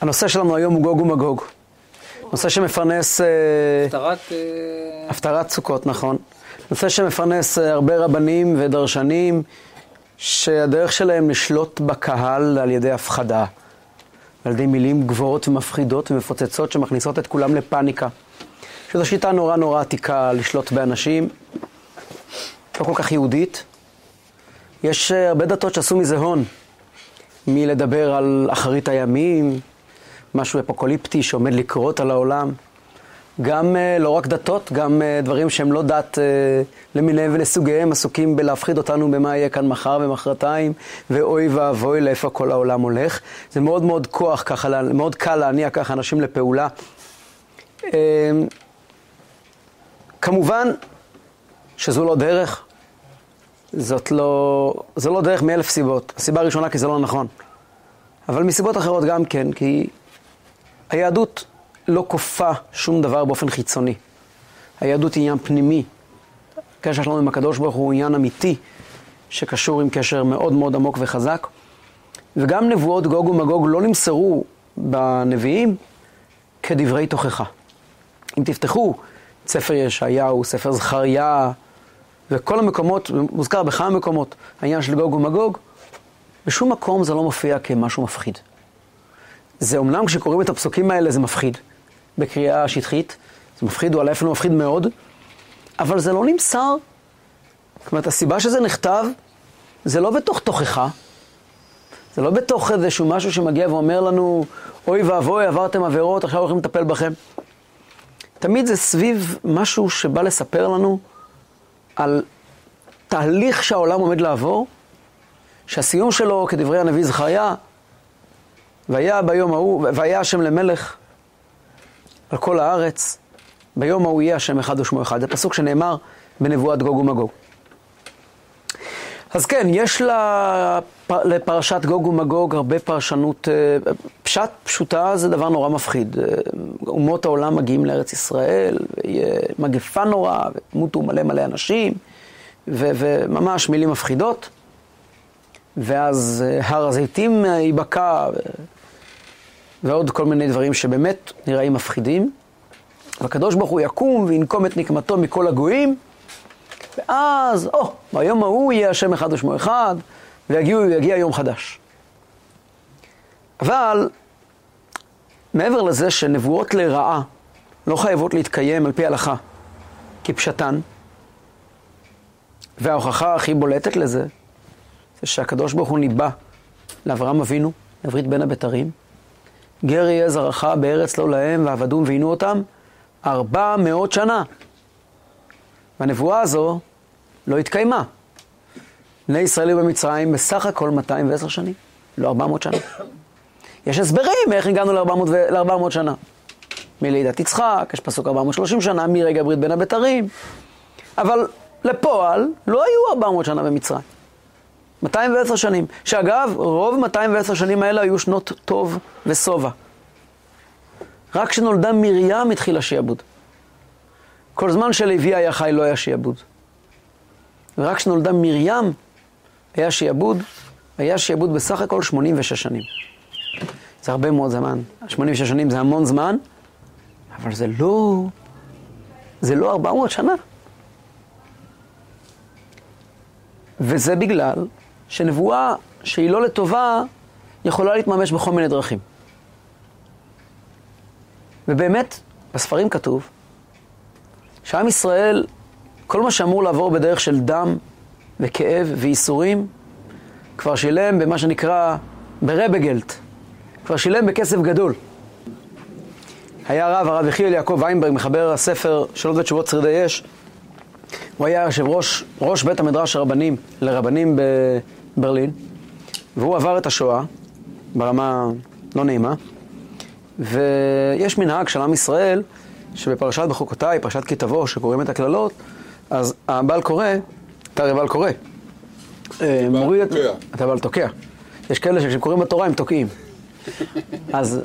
הנושא שלנו היום הוא גוג ומגוג. נושא שמפרנס... אה, הפטרת... אה, הפטרת סוכות, נכון. נושא שמפרנס אה, הרבה רבנים ודרשנים, שהדרך שלהם לשלוט בקהל על ידי הפחדה. על ידי מילים גבוהות ומפחידות ומפוצצות שמכניסות את כולם לפאניקה. שזו שיטה נורא נורא עתיקה לשלוט באנשים, לא כל כך יהודית. יש הרבה דתות שעשו מזה הון, מלדבר על אחרית הימים, משהו אפוקוליפטי שעומד לקרות על העולם. גם אה, לא רק דתות, גם אה, דברים שהם לא דת אה, למיניהם ולסוגיהם, עסוקים בלהפחיד אותנו במה יהיה כאן מחר ומחרתיים, ואוי ואבוי לאיפה כל העולם הולך. זה מאוד מאוד כוח ככה, מאוד קל להניע ככה אנשים לפעולה. כמובן שזו לא דרך, זאת לא, זו לא דרך מאלף סיבות. הסיבה הראשונה כי זה לא נכון. אבל מסיבות אחרות גם כן, כי היהדות לא כופה שום דבר באופן חיצוני. היהדות היא עניין פנימי. הקשר שלנו עם הקדוש ברוך הוא עניין אמיתי, שקשור עם קשר מאוד מאוד עמוק וחזק. וגם נבואות גוג ומגוג לא נמסרו בנביאים כדברי תוכחה. אם תפתחו ספר ישעיהו, ספר זכריה, וכל המקומות, מוזכר בכמה מקומות, העניין של גוג ומגוג, בשום מקום זה לא מופיע כמשהו מפחיד. זה אומנם כשקוראים את הפסוקים האלה זה מפחיד, בקריאה שטחית, זה מפחיד, הוא אפילו מפחיד מאוד, אבל זה לא נמסר. זאת אומרת, הסיבה שזה נכתב, זה לא בתוך תוכחה, זה לא בתוך איזשהו משהו שמגיע ואומר לנו, אוי ואבוי, עברתם עבירות, עכשיו הולכים לטפל בכם. תמיד זה סביב משהו שבא לספר לנו על תהליך שהעולם עומד לעבור, שהסיום שלו, כדברי הנביא זכריה, והיה ביום ההוא, והיה השם למלך על כל הארץ, ביום ההוא יהיה השם אחד ושמו אחד. זה פסוק שנאמר בנבואת גוג ומגוג. אז כן, יש לפרשת גוג ומגוג הרבה פרשנות, אה, פשט פשוטה זה דבר נורא מפחיד. אה, אומות העולם מגיעים לארץ ישראל, ויהיה מגפה נורא, ומותו מלא מלא אנשים, ו- וממש מילים מפחידות. ואז אה, הר הזיתים ייבקע, ועוד כל מיני דברים שבאמת נראים מפחידים. והקדוש ברוך הוא יקום וינקום את נקמתו מכל הגויים, ואז, או, ביום ההוא יהיה השם אחד ושמו אחד, ויגיע יום חדש. אבל, מעבר לזה שנבואות לרעה לא חייבות להתקיים על פי הלכה כפשטן, וההוכחה הכי בולטת לזה, זה שהקדוש ברוך הוא ניבא לאברהם אבינו, לברית בין הבתרים, גר יהיה זרעך בארץ לא להם, ועבדום ועינו אותם ארבע מאות שנה. והנבואה הזו לא התקיימה. בני ישראל היו במצרים בסך הכל 210 שנים, לא 400 שנה. יש הסברים איך הגענו ל-400 שנה. מלידת יצחק, יש פסוק 430 שנה, מרגע ברית בין הבתרים. אבל לפועל לא היו 400 שנה במצרים. 210 שנים. שאגב, רוב 210 שנים האלה היו שנות טוב ושובע. רק כשנולדה מרים התחיל השעבוד. כל זמן שלוי היה חי לא היה שעבוד. ורק כשנולדה מרים היה שעבוד, היה שעבוד בסך הכל 86 שנים. זה הרבה מאוד זמן. 86 שנים זה המון זמן, אבל זה לא, זה לא 400 שנה. וזה בגלל שנבואה שהיא לא לטובה, יכולה להתממש בכל מיני דרכים. ובאמת, בספרים כתוב שעם ישראל, כל מה שאמור לעבור בדרך של דם וכאב וייסורים, כבר שילם במה שנקרא ברבגלט, כבר שילם בכסף גדול. היה רב, הרב יחיאל יעקב ויינברג, מחבר הספר שאלות ותשובות שרידי אש, הוא היה יושב ראש, ראש בית המדרש הרבנים לרבנים בברלין, והוא עבר את השואה ברמה לא נעימה, ויש מנהג של עם ישראל, שבפרשת בחוקותיי, פרשת כי תבוא, שקוראים את הקללות, אז הבעל קורא, אתה הרי בעל קורא. אה, מוריד את... אתה בעל תוקע. יש כאלה שכשהם קוראים בתורה הם תוקעים. אז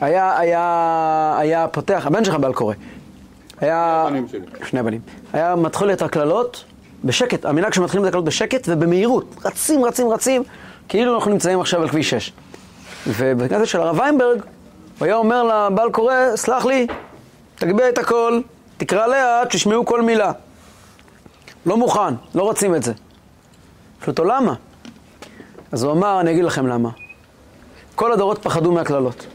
היה, היה, היה פותח, הבן שלך בעל קורא. היה... שני בנים. היה מתחיל את הקללות בשקט, המנהג שמתחילים את הקללות בשקט ובמהירות. רצים, רצים, רצים, כאילו אנחנו נמצאים עכשיו על כביש 6. ובכנסת של הרב ויינברג, הוא היה אומר לבעל קורא, סלח לי, תגביה את הכל, תקרא לאט, תשמעו כל מילה. לא מוכן, לא רוצים את זה. שואל אותו, למה? אז הוא אמר, אני אגיד לכם למה. כל הדורות פחדו מהקללות.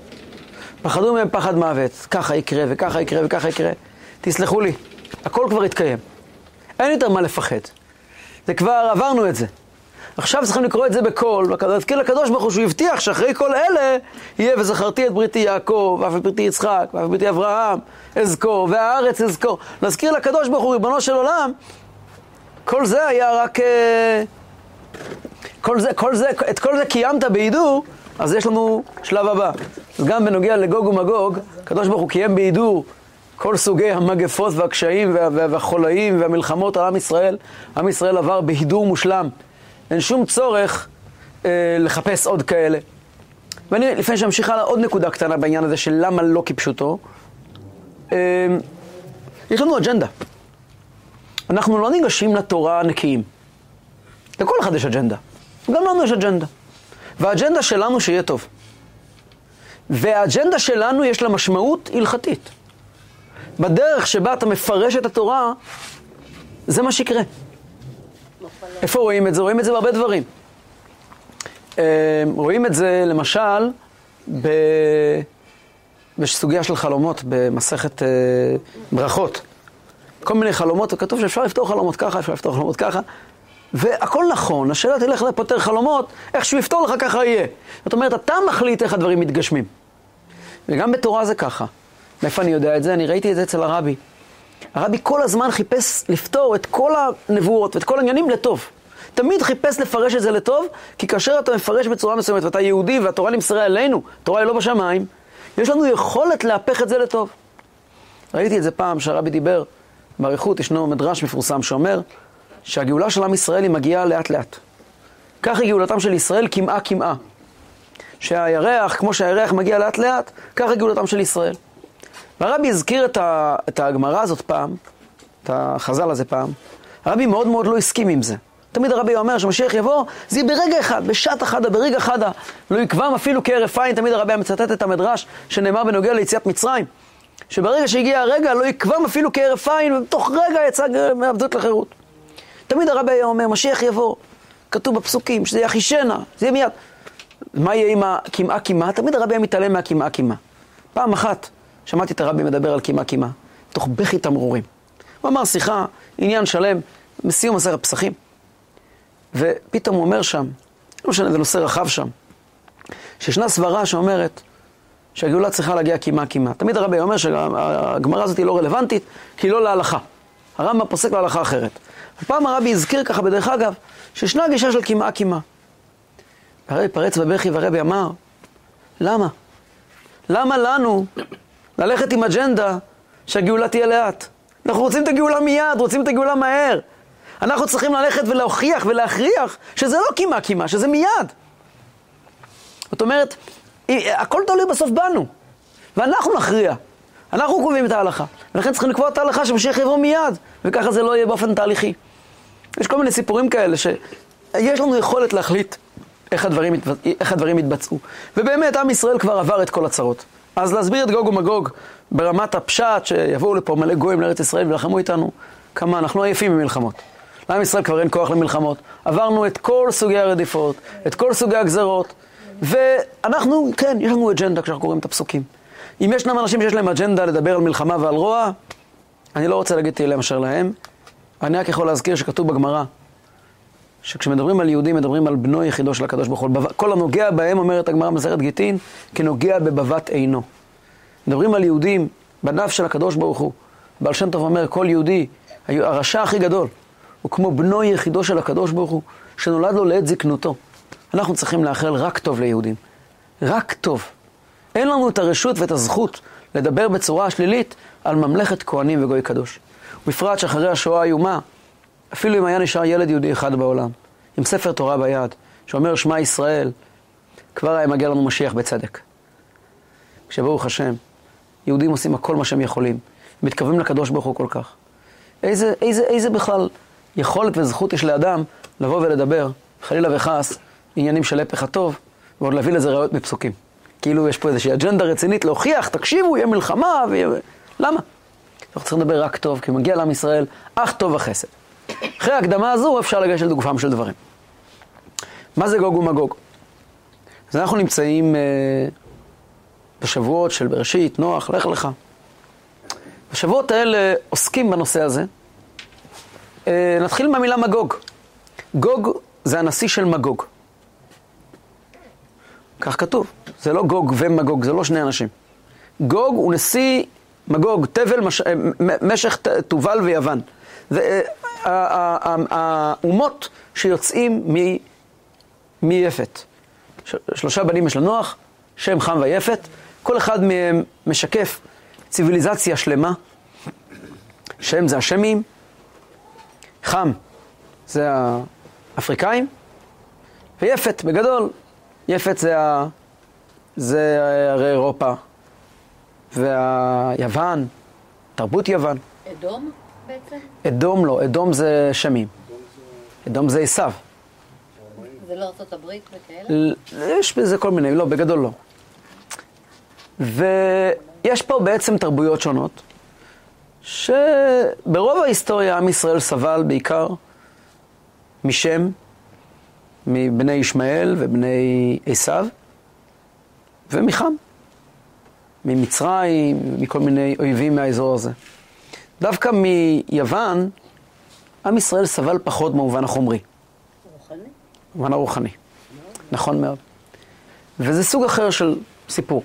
פחדו מהם פחד מוות. ככה יקרה, וככה יקרה, וככה יקרה. תסלחו לי, הכל כבר התקיים. אין יותר מה לפחד. זה כבר, עברנו את זה. עכשיו צריכים לקרוא את זה בקול, ולהזכיר לקדוש ברוך הוא שהוא הבטיח שאחרי כל אלה יהיה וזכרתי את בריתי יעקב, ואף את בריתי יצחק, ואף את בריתי אברהם, אזכור, והארץ אזכור. להזכיר לקדוש ברוך הוא, ריבונו של עולם, כל זה היה רק... אה, כל זה, כל זה, את כל זה קיימת בהידור, אז יש לנו שלב הבא. אז גם בנוגע לגוג ומגוג, הקדוש ברוך הוא קיים בהידור כל סוגי המגפות והקשיים והחולאים והמלחמות על עם ישראל. עם ישראל עבר בהידור מושלם. אין שום צורך אה, לחפש עוד כאלה. ואני, לפני שאמשיך הלאה, עוד נקודה קטנה בעניין הזה של למה לא כפשוטו. אה, יש לנו אג'נדה. אנחנו לא ניגשים לתורה נקיים. לכל אחד יש אג'נדה. גם לנו יש אג'נדה. והאג'נדה שלנו שיהיה טוב. והאג'נדה שלנו יש לה משמעות הלכתית. בדרך שבה אתה מפרש את התורה, זה מה שיקרה. איפה רואים את זה? רואים את זה בהרבה דברים. אה, רואים את זה למשל ב... בסוגיה של חלומות במסכת אה, ברכות. כל מיני חלומות, וכתוב שאפשר לפתור חלומות ככה, אפשר לפתור חלומות ככה, והכל נכון, השאלה תלך לפותר חלומות, איך שהוא יפתור לך ככה יהיה. זאת אומרת, אתה מחליט איך הדברים מתגשמים. וגם בתורה זה ככה. מאיפה אני יודע את זה? אני ראיתי את זה אצל הרבי. הרבי כל הזמן חיפש לפתור את כל הנבואות ואת כל העניינים לטוב. תמיד חיפש לפרש את זה לטוב, כי כאשר אתה מפרש בצורה מסוימת ואתה יהודי והתורה נמסרה אלינו, התורה היא לא בשמיים, יש לנו יכולת להפך את זה לטוב. ראיתי את זה פעם שהרבי דיבר, באריכות ישנו מדרש מפורסם שאומר שהגאולה של עם ישראל היא מגיעה לאט לאט. כך היא גאולתם של ישראל קמעה קמעה. שהירח, כמו שהירח מגיע לאט לאט, כך היא גאולתם של ישראל. והרבי הזכיר את, את הגמרא הזאת פעם, את החז"ל הזה פעם, הרבי מאוד מאוד לא הסכים עם זה. תמיד הרבי אומר שמשיח יבוא, זה יהיה ברגע אחד, בשעת אחדה, ברגע חדה. לא יקבם אפילו כהרף עין, תמיד הרבי מצטט את המדרש שנאמר בנוגע ליציאת מצרים. שברגע שהגיע הרגע לא יקבם אפילו כהרף עין, ובתוך רגע יצא מעבדות לחירות. תמיד הרבי היה אומר, משיח יבוא, כתוב בפסוקים, שזה יחישנה, זה יהיה מיד. מה יהיה עם הקמעה קמעה? תמיד הרבי היה מתעלם מהקמעה קמעה. פעם אחת שמעתי את הרבי מדבר על קימה קימה, תוך בכי תמרורים. הוא אמר שיחה, עניין שלם, בסיום מסכת פסחים. ופתאום הוא אומר שם, לא משנה, זה נושא רחב שם, שישנה סברה שאומרת שהגאולה צריכה להגיע קימה קימה. תמיד הרבי אומר שהגמרא הזאת היא לא רלוונטית, כי היא לא להלכה. הרמב"ם פוסק להלכה אחרת. פעם הרבי הזכיר ככה, בדרך אגב, שישנה גישה של קימה קימה. הרבי פרץ בבכי והרבי אמר, למה? למה לנו ללכת עם אג'נדה שהגאולה תהיה לאט. אנחנו רוצים את הגאולה מיד, רוצים את הגאולה מהר. אנחנו צריכים ללכת ולהוכיח ולהכריח שזה לא קימה קימה, שזה מיד. זאת אומרת, הכל תלוי בסוף בנו, ואנחנו נכריע. אנחנו קובעים את ההלכה, ולכן צריכים לקבוע את ההלכה שמשיח יבוא מיד, וככה זה לא יהיה באופן תהליכי. יש כל מיני סיפורים כאלה שיש לנו יכולת להחליט איך הדברים, איך הדברים יתבצעו. ובאמת, עם ישראל כבר עבר את כל הצרות. אז להסביר את גוג ומגוג ברמת הפשט, שיבואו לפה מלא גויים לארץ ישראל וילחמו איתנו, כמה אנחנו עייפים ממלחמות. לעם ישראל כבר אין כוח למלחמות. עברנו את כל סוגי הרדיפות, את כל סוגי הגזרות, ואנחנו, כן, יש לנו אג'נדה כשאנחנו קוראים את הפסוקים. אם ישנם אנשים שיש להם אג'נדה לדבר על מלחמה ועל רוע, אני לא רוצה להגיד תהילים אשר להם. אני רק יכול להזכיר שכתוב בגמרא, שכשמדברים על יהודים, מדברים על בנו יחידו של הקדוש ברוך הוא. כל הנוגע בהם, אומרת הגמרא במסכת גיטין, כנוגע בבבת עינו. מדברים על יהודים, בנף של הקדוש ברוך הוא. בעל שם טוב אומר, כל יהודי, הרשע הכי גדול, הוא כמו בנו יחידו של הקדוש ברוך הוא, שנולד לו לעת זקנותו. אנחנו צריכים לאחל רק טוב ליהודים. רק טוב. אין לנו את הרשות ואת הזכות לדבר בצורה שלילית על ממלכת כהנים וגוי קדוש. בפרט שאחרי השואה האיומה, אפילו אם היה נשאר ילד יהודי אחד בעולם, עם ספר תורה ביד, שאומר שמע ישראל, כבר היה מגיע לנו משיח בצדק. כשברוך השם, יהודים עושים הכל מה שהם יכולים, מתקרבים לקדוש ברוך הוא כל כך. איזה, איזה, איזה בכלל יכולת וזכות יש לאדם לבוא ולדבר, חלילה וחס, עניינים של הפך הטוב, ועוד להביא לזה ראיות מפסוקים. כאילו יש פה איזושהי אג'נדה רצינית להוכיח, תקשיבו, יהיה מלחמה, ויהיה... למה? אנחנו צריכים לדבר רק טוב, כי מגיע לעם ישראל אך טוב וחסד. אחרי ההקדמה הזו אפשר לגשת לגופם של דברים. מה זה גוג ומגוג? אז אנחנו נמצאים אה, בשבועות של בראשית, נוח, לך לך. השבועות האלה עוסקים בנושא הזה. אה, נתחיל מהמילה מגוג. גוג זה הנשיא של מגוג. כך כתוב. זה לא גוג ומגוג, זה לא שני אנשים. גוג הוא נשיא מגוג, תבל, מש... אה, משך תובל ויוון. זה אה, האומות שיוצאים. מיפת. שלושה בנים יש לנוח, שם, חם ויפת. כל אחד מהם משקף ציוויליזציה שלמה. שם זה השמים, חם זה האפריקאים, ויפת בגדול, יפת זה, ה... זה הרי אירופה והיוון, תרבות יוון. אדום בעצם? אדום לא, אדום זה שמים. אדום זה עשיו. זה לא ארצות הברית וכאלה? יש בזה כל מיני, לא, בגדול לא. ויש פה בעצם תרבויות שונות, שברוב ההיסטוריה עם ישראל סבל בעיקר משם, מבני ישמעאל ובני עשיו, ומחם, ממצרים, מכל מיני אויבים מהאזור הזה. דווקא מיוון, עם ישראל סבל פחות במובן החומרי. רוחני? במובן הרוחני. נכון מאוד. וזה סוג אחר של סיפור.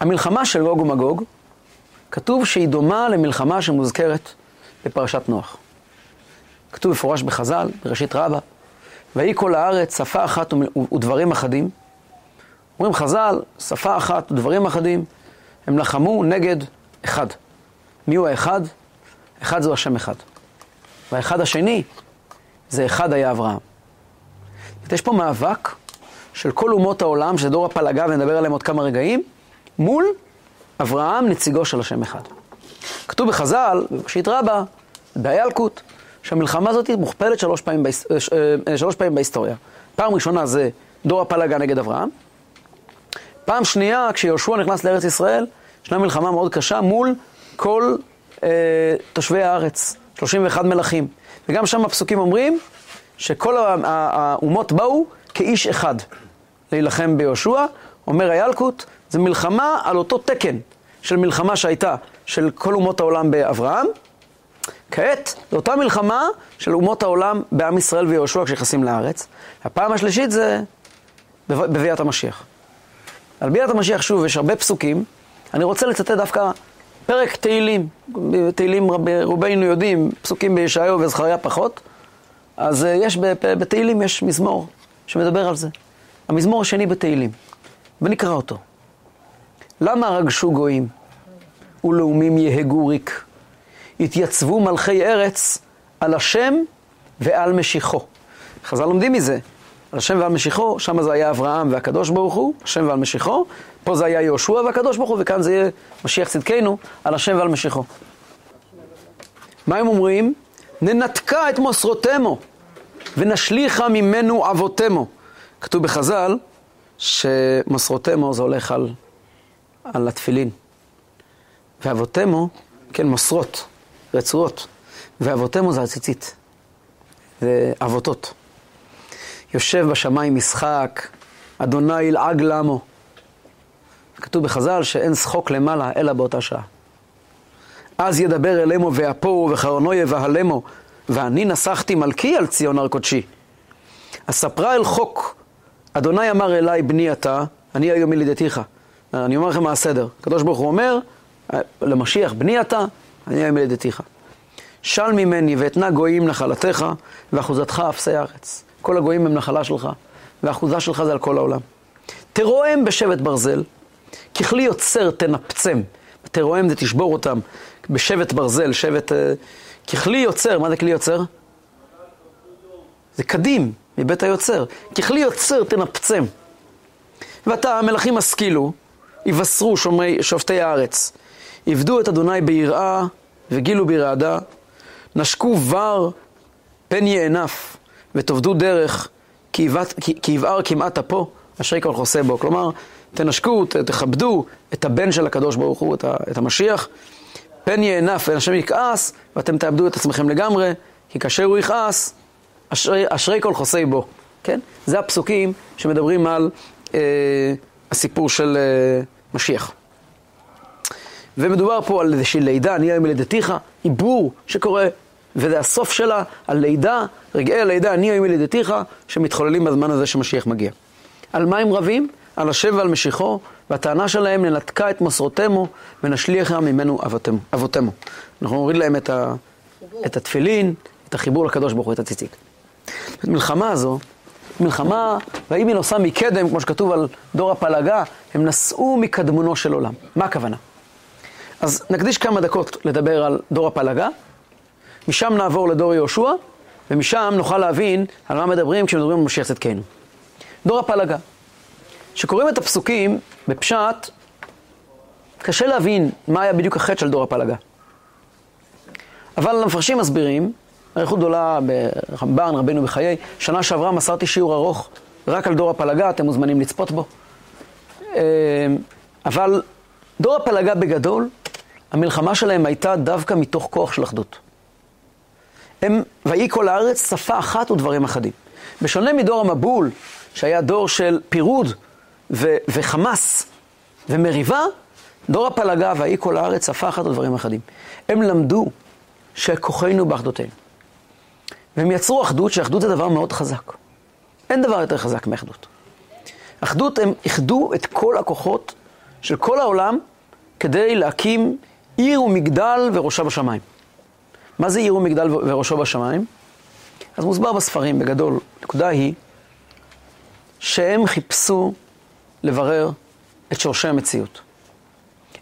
המלחמה של גוג ומגוג, כתוב שהיא דומה למלחמה שמוזכרת בפרשת נוח. כתוב מפורש בחז"ל, בראשית רבה, ויהי כל הארץ שפה אחת ודברים אחדים. אומרים חז"ל, שפה אחת ודברים אחדים, הם לחמו נגד אחד. מי הוא האחד? אחד זו השם אחד. והאחד השני זה אחד היה אברהם. יש פה מאבק של כל אומות העולם, שזה דור הפלגה ונדבר עליהם עוד כמה רגעים, מול אברהם נציגו של השם אחד. כתוב בחז"ל, בראשית רבה, באיילקוט, שהמלחמה הזאת מוכפלת שלוש פעמים, בהיס... אה, אה, שלוש פעמים בהיסטוריה. פעם ראשונה זה דור הפלגה נגד אברהם. פעם שנייה, כשיהושע נכנס לארץ ישראל, ישנה מלחמה מאוד קשה מול כל אה, תושבי הארץ, 31 מלכים. וגם שם הפסוקים אומרים שכל האומות באו כאיש אחד להילחם ביהושע. אומר הילקוט, זה מלחמה על אותו תקן של מלחמה שהייתה של כל אומות העולם באברהם. כעת, זו אותה מלחמה של אומות העולם בעם ישראל ויהושע כשנכנסים לארץ. הפעם השלישית זה בביאת המשיח. על ביאת המשיח, שוב, יש הרבה פסוקים. אני רוצה לצטט דווקא פרק תהילים. תהילים רב, רובנו יודעים, פסוקים בישעיהו וזכריה פחות. אז אה, יש בתהילים יש מזמור שמדבר על זה. המזמור השני בתהילים. ונקרא אותו. למה רגשו גויים ולאומים יהגו ריק? התייצבו מלכי ארץ על השם ועל משיחו. חז"ל לומדים מזה. על השם ועל משיחו, שם זה היה אברהם והקדוש ברוך הוא, השם ועל משיחו, פה זה היה יהושע והקדוש ברוך הוא, וכאן זה יהיה משיח צדקנו, על השם ועל משיחו. מה הם אומרים? ננתקה את מוסרותמו ונשליכה ממנו אבותמו. כתוב בחז"ל, שמוסרותמו זה הולך על, על התפילין. ואבותמו, כן, מוסרות, רצועות. ואבותמו זה הציצית. זה אבותות. יושב בשמיים משחק, אדוני ילעג למו. כתוב בחז"ל שאין שחוק למעלה אלא באותה שעה. אז ידבר אלימו ואפו וחרונו יבהלמו, ואני נסחתי מלכי על ציון הר קודשי. אספרה אל חוק אדוני אמר אליי, בני אתה, אני היום ילידתיך. אני אומר לכם מה הסדר. הקדוש ברוך הוא אומר, למשיח, בני אתה, אני היום ילידתיך. של ממני ואתנה גויים נחלתך, ואחוזתך אפסי הארץ. כל הגויים הם נחלה שלך, והאחוזה שלך זה על כל העולם. תרועם בשבט ברזל, ככלי יוצר תנפצם. תרועם זה תשבור אותם בשבט ברזל, שבט... אה, ככלי יוצר, מה זה כלי יוצר? זה קדים, מבית היוצר. ככלי יוצר תנפצם. ועתה המלכים השכילו, יבשרו שומרי, שופטי הארץ. עבדו את אדוני ביראה וגילו ברעדה. נשקו בר פן יענף ותאבדו דרך כי יבער כמעט אפו אשרי כל חוסה בו. כלומר, תנשקו, ת- תכבדו את הבן של הקדוש ברוך הוא, את, ה, את המשיח. פן יענף והשם יכעס, ואתם תאבדו את עצמכם לגמרי, כי כאשר הוא יכעס, אשרי, אשרי כל חוסי בו. כן? זה הפסוקים שמדברים על אה, הסיפור של אה, משיח. ומדובר פה על איזושהי לידה, אני היום מלידתיך, עיבור שקורה, וזה הסוף שלה, על לידה, רגעי הלידה, אני היום מלידתיך, שמתחוללים בזמן הזה שמשיח מגיע. על מה הם רבים? על השם ועל משיחו, והטענה שלהם ננתקה את מסורותמו ונשליכה ממנו אבותימו. אבותימו. אנחנו נוריד להם את, ה, את התפילין, את החיבור לקדוש ברוך הוא, את הציצית. המלחמה הזו, מלחמה, ויהי מנוסה מקדם, כמו שכתוב על דור הפלגה, הם נסעו מקדמונו של עולם. מה הכוונה? אז נקדיש כמה דקות לדבר על דור הפלגה, משם נעבור לדור יהושע, ומשם נוכל להבין על מה מדברים כשמדברים על משיח צדקנו. דור הפלגה. כשקוראים את הפסוקים בפשט, קשה להבין מה היה בדיוק החטא של דור הפלגה. אבל המפרשים מסבירים, אריכות גדולה ברמב"ן, רבינו בחיי, שנה שעברה מסרתי שיעור ארוך רק על דור הפלגה, אתם מוזמנים לצפות בו. אה, אבל דור הפלגה בגדול, המלחמה שלהם הייתה דווקא מתוך כוח של אחדות. הם, ויהי כל הארץ שפה אחת ודברים אחדים. בשונה מדור המבול, שהיה דור של פירוד ו- וחמאס ומריבה, דור הפלגה ויהי כל הארץ אחת ודברים אחדים. הם למדו שכוחנו באחדותנו. והם יצרו אחדות, שאחדות זה דבר מאוד חזק. אין דבר יותר חזק מאחדות. אחדות, הם איחדו את כל הכוחות של כל העולם כדי להקים עיר ומגדל וראשה בשמיים. מה זה עיר ומגדל וראשו בשמיים? אז מוסבר בספרים בגדול. הנקודה היא שהם חיפשו לברר את שורשי המציאות.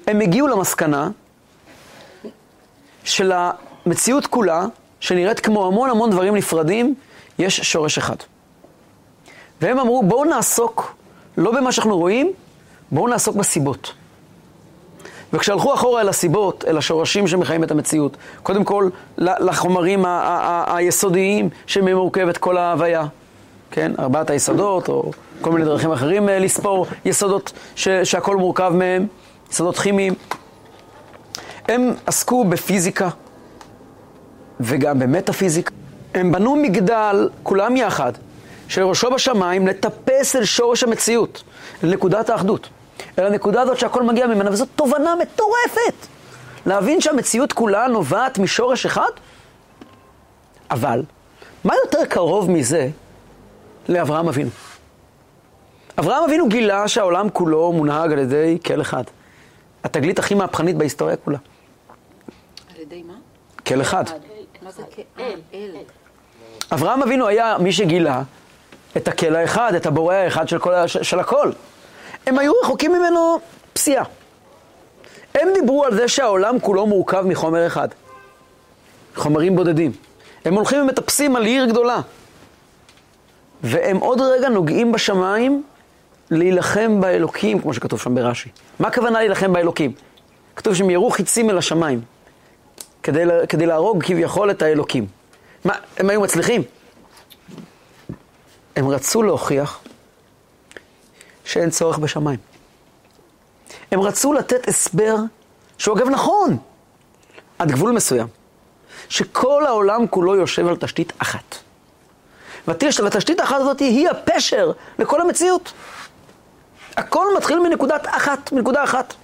הם הגיעו למסקנה של המציאות כולה, שנראית כמו המון המון דברים נפרדים, יש שורש אחד. והם אמרו, בואו נעסוק לא במה שאנחנו רואים, בואו נעסוק בסיבות. וכשהלכו אחורה אל הסיבות, אל השורשים שמחיים את המציאות, קודם כל לחומרים היסודיים שמהם מורכבת כל ההוויה, כן? ארבעת היסודות, או כל מיני דרכים אחרים אה, לספור יסודות ש- שהכל מורכב מהם, יסודות כימיים. הם עסקו בפיזיקה וגם במטאפיזיקה. הם בנו מגדל, כולם יחד, שראשו בשמיים, לטפס אל שורש המציאות, לנקודת האחדות. אל הנקודה הזאת שהכל מגיע ממנה, וזאת תובנה מטורפת. להבין שהמציאות כולה נובעת משורש אחד? אבל, מה יותר קרוב מזה לאברהם אבינו? אברהם אבינו גילה שהעולם כולו מונהג על ידי כל אחד. התגלית הכי מהפכנית בהיסטוריה כולה. על ידי מה? כל אחד. מה זה כאל? אל. אברהם אבינו היה מי שגילה את הקל האחד, את הבורא האחד של, כל, של הכל. הם היו רחוקים ממנו פסיעה. הם דיברו על זה שהעולם כולו מורכב מחומר אחד. חומרים בודדים. הם הולכים ומטפסים על עיר גדולה. והם עוד רגע נוגעים בשמיים להילחם באלוקים, כמו שכתוב שם ברש"י. מה הכוונה להילחם באלוקים? כתוב שהם ירו חיצים אל השמיים, כדי, כדי להרוג כביכול את האלוקים. מה, הם היו מצליחים? הם רצו להוכיח שאין צורך בשמיים. הם רצו לתת הסבר, שהוא אגב נכון, עד גבול מסוים, שכל העולם כולו יושב על תשתית אחת. והתש- והתשתית האחת הזאת היא הפשר לכל המציאות. הכל מתחיל מנקודת אחת, מנקודה אחת.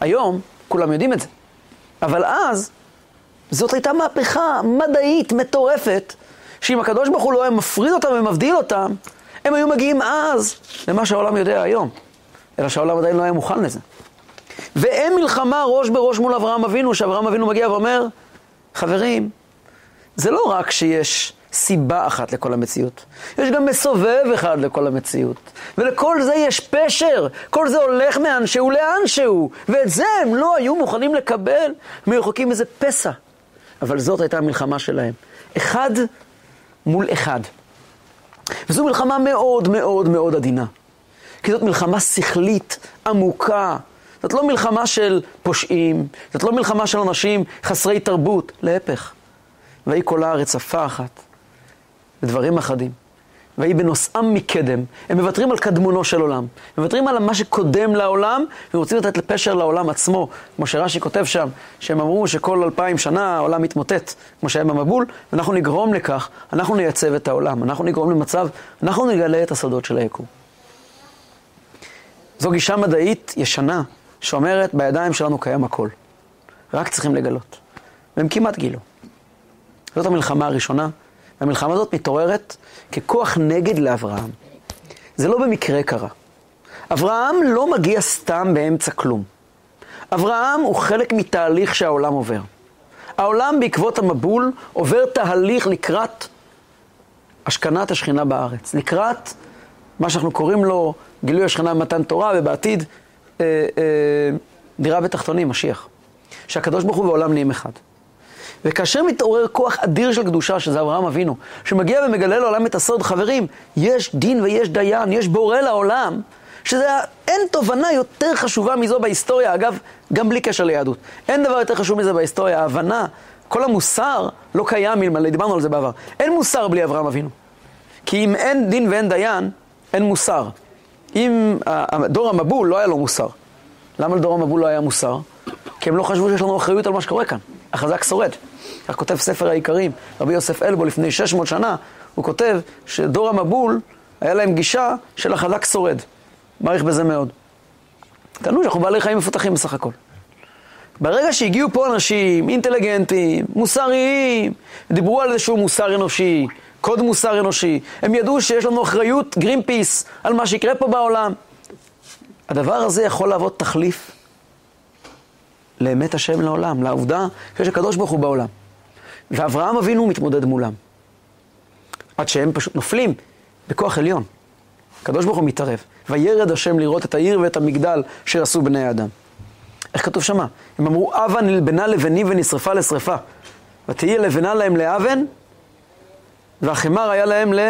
היום כולם יודעים את זה, אבל אז זאת הייתה מהפכה מדעית מטורפת, שאם הקדוש ברוך הוא לא היה מפריד אותם ומבדיל אותם, הם היו מגיעים אז למה שהעולם יודע היום. אלא שהעולם עדיין לא היה מוכן לזה. ואין מלחמה ראש בראש מול אברהם אבינו, שאברהם אבינו מגיע ואומר, חברים, זה לא רק שיש סיבה אחת לכל המציאות, יש גם מסובב אחד לכל המציאות. ולכל זה יש פשר, כל זה הולך מאנשהו לאנשהו, ואת זה הם לא היו מוכנים לקבל, הם רחוקים איזה פסע. אבל זאת הייתה המלחמה שלהם. אחד מול אחד. וזו מלחמה מאוד מאוד מאוד עדינה. כי זאת מלחמה שכלית, עמוקה. זאת לא מלחמה של פושעים, זאת לא מלחמה של אנשים חסרי תרבות, להפך. ויהי כל הארץ שפה אחת, ודברים אחדים. ויהי בנושאם מקדם. הם מוותרים על קדמונו של עולם. מוותרים על מה שקודם לעולם, ורוצים לתת לפשר לעולם עצמו. כמו שרש"י כותב שם, שהם אמרו שכל אלפיים שנה העולם מתמוטט, כמו שהיה במבול, ואנחנו נגרום לכך, אנחנו נייצב את העולם, אנחנו נגרום למצב, אנחנו נגלה את הסודות של היקום. זו גישה מדעית ישנה, שאומרת, בידיים שלנו קיים הכל. רק צריכים לגלות. והם כמעט גילו. זאת המלחמה הראשונה, והמלחמה הזאת מתעוררת ככוח נגד לאברהם. זה לא במקרה קרה. אברהם לא מגיע סתם באמצע כלום. אברהם הוא חלק מתהליך שהעולם עובר. העולם בעקבות המבול עובר תהליך לקראת השכנת השכינה בארץ, לקראת מה שאנחנו קוראים לו גילוי השכינה במתן תורה, ובעתיד אה, אה, דירה בתחתונים, משיח. שהקדוש ברוך הוא ועולם נהיים אחד. וכאשר מתעורר כוח אדיר של קדושה, שזה אברהם אבינו, שמגיע ומגלה לעולם את הסוד, חברים, יש דין ויש דיין, יש בורא לעולם, שזה, אין תובנה יותר חשובה מזו בהיסטוריה, אגב, גם בלי קשר ליהדות. אין דבר יותר חשוב מזה בהיסטוריה, ההבנה, כל המוסר לא קיים אלמלא, דיברנו על זה בעבר. אין מוסר בלי אברהם אבינו. כי אם אין דין ואין דיין, אין מוסר. אם דור המבול לא היה לו מוסר. למה לדור המבול לא היה מוסר? כי הם לא חשבו שיש לנו אחריות על מה שקורה כאן. החזק שורד. כך כותב ספר העיקרים, רבי יוסף אלבו לפני 600 שנה, הוא כותב שדור המבול, היה להם גישה של החזק שורד. מעריך בזה מאוד. טענו שאנחנו בעלי חיים מפותחים בסך הכל. ברגע שהגיעו פה אנשים אינטליגנטים, מוסריים, דיברו על איזשהו מוסר אנושי, קוד מוסר אנושי, הם ידעו שיש לנו אחריות, גרין פיס, על מה שיקרה פה בעולם. הדבר הזה יכול להוות תחליף לאמת השם לעולם, לעובדה שיש הקדוש ברוך הוא בעולם. ואברהם אבינו מתמודד מולם. עד שהם פשוט נופלים בכוח עליון. הקדוש ברוך הוא מתערב. וירד השם לראות את העיר ואת המגדל שעשו בני האדם. איך כתוב שמה? הם אמרו, אבה נלבנה לבנים ונשרפה לשרפה. ותהיה לבנה להם לאבן, והחמר היה להם ל...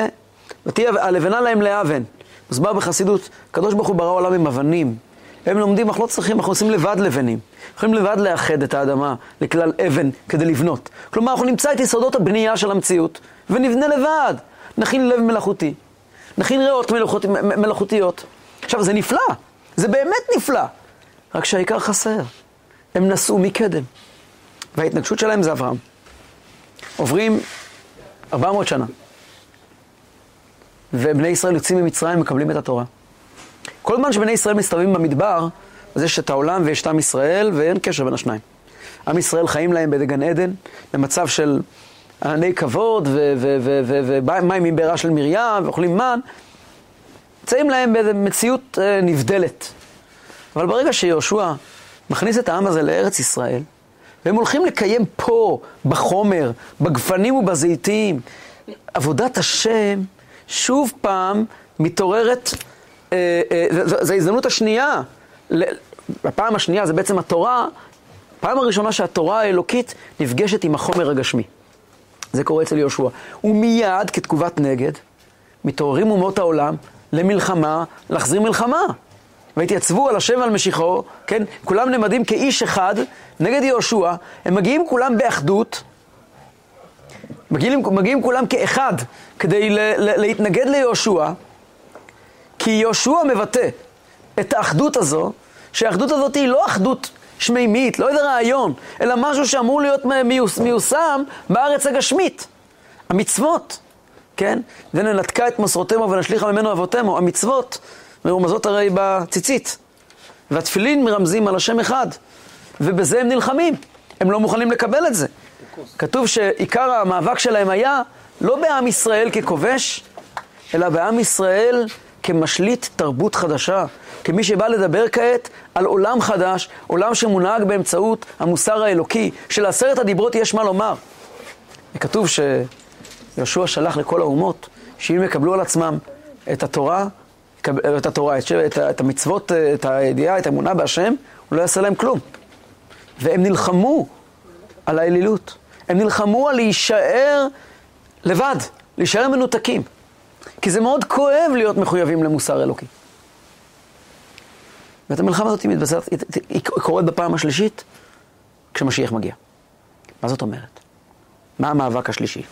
ותהיה הלבנה להם לאבן. מוסבר בחסידות, הקדוש ברוך הוא ברא עולם עם אבנים. הם לומדים, אנחנו לא צריכים, אנחנו עושים לבד לבנים. יכולים לבד לאחד את האדמה לכלל אבן כדי לבנות. כלומר, אנחנו נמצא את יסודות הבנייה של המציאות ונבנה לבד. נכין לב מלאכותי, נכין ריאות מלאכות, מלאכותיות. עכשיו, זה נפלא, זה באמת נפלא, רק שהעיקר חסר. הם נסעו מקדם, וההתנגשות שלהם זה אברהם. עוברים 400 שנה, ובני ישראל יוצאים ממצרים ומקבלים את התורה. כל זמן שבני ישראל מסתובבים במדבר, אז יש את העולם ויש את עם ישראל, ואין קשר בין השניים. עם ישראל חיים להם בגן עדן, במצב של ענני כבוד, ומים מבעירה של מרים, ואוכלים מן, נמצאים להם באיזו מציאות אה, נבדלת. אבל ברגע שיהושע מכניס את העם הזה לארץ ישראל, והם הולכים לקיים פה, בחומר, בגפנים ובזיתים, עבודת השם, שוב פעם מתעוררת, זו ההזדמנות השנייה בפעם השנייה זה בעצם התורה, פעם הראשונה שהתורה האלוקית נפגשת עם החומר הגשמי. זה קורה אצל יהושע. ומיד, כתגובת נגד, מתעוררים אומות העולם למלחמה, להחזיר מלחמה. והתייצבו על השם ועל משיחו, כן? כולם נעמדים כאיש אחד נגד יהושע, הם מגיעים כולם באחדות, מגיעים, מגיעים כולם כאחד כדי ל, ל, להתנגד ליהושע, כי יהושע מבטא את האחדות הזו שהאחדות הזאת היא לא אחדות שמימית, לא איזה רעיון, אלא משהו שאמור להיות מיוס, מיושם בארץ הגשמית. המצוות, כן? וננתקה את מסורותימו ונשליכה ממנו אבותימו. המצוות מרומזות הרי בציצית. והתפילין מרמזים על השם אחד. ובזה הם נלחמים. הם לא מוכנים לקבל את זה. כתוב שעיקר המאבק שלהם היה לא בעם ישראל ככובש, אלא בעם ישראל כמשליט תרבות חדשה, כמי שבא לדבר כעת על עולם חדש, עולם שמונהג באמצעות המוסר האלוקי, שלעשרת הדיברות יש מה לומר. וכתוב שיהושע שלח לכל האומות, שאם יקבלו על עצמם את התורה, את התורה, את, את, את המצוות, את הידיעה, את האמונה בהשם, הוא לא יעשה להם כלום. והם נלחמו על האלילות. הם נלחמו על להישאר לבד, להישאר מנותקים. כי זה מאוד כואב להיות מחויבים למוסר אלוקי. ואת המלחמה הזאת היא מתבשרת, היא קורית בפעם השלישית כשמשיח מגיע. מה זאת אומרת? מה המאבק השלישי?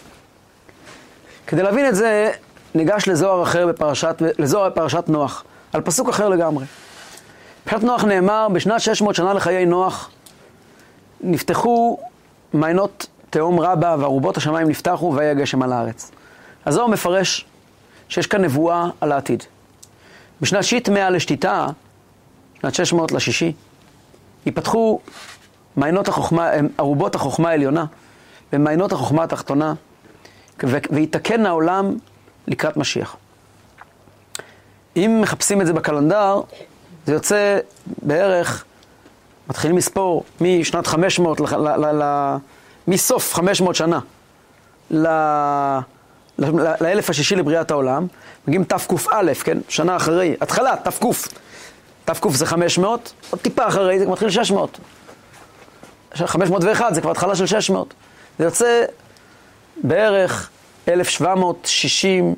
כדי להבין את זה, ניגש לזוהר אחר בפרשת, לזוהר בפרשת נוח, על פסוק אחר לגמרי. בפרשת נוח נאמר, בשנת 600 שנה לחיי נוח, נפתחו מעיינות תהום רבה וארובות השמיים נפתחו והיה גשם על הארץ. הזוהר מפרש שיש כאן נבואה על העתיד. בשנת שיט מאה לשתיתה, שנת 600 לשישי, ייפתחו מעיינות החוכמה, ארובות החוכמה העליונה ומעיינות החוכמה התחתונה, ויתקן העולם לקראת משיח. אם מחפשים את זה בקלנדר, זה יוצא בערך, מתחילים לספור משנת 500, ל, ל, ל, ל, מסוף 500 שנה לאלף השישי לבריאת העולם, מגיעים תקא, כן, שנה אחרי, התחלה, תק, תק זה 500, עוד טיפה אחרי זה מתחיל 600. 501 זה כבר התחלה של 600. זה יוצא בערך 1760,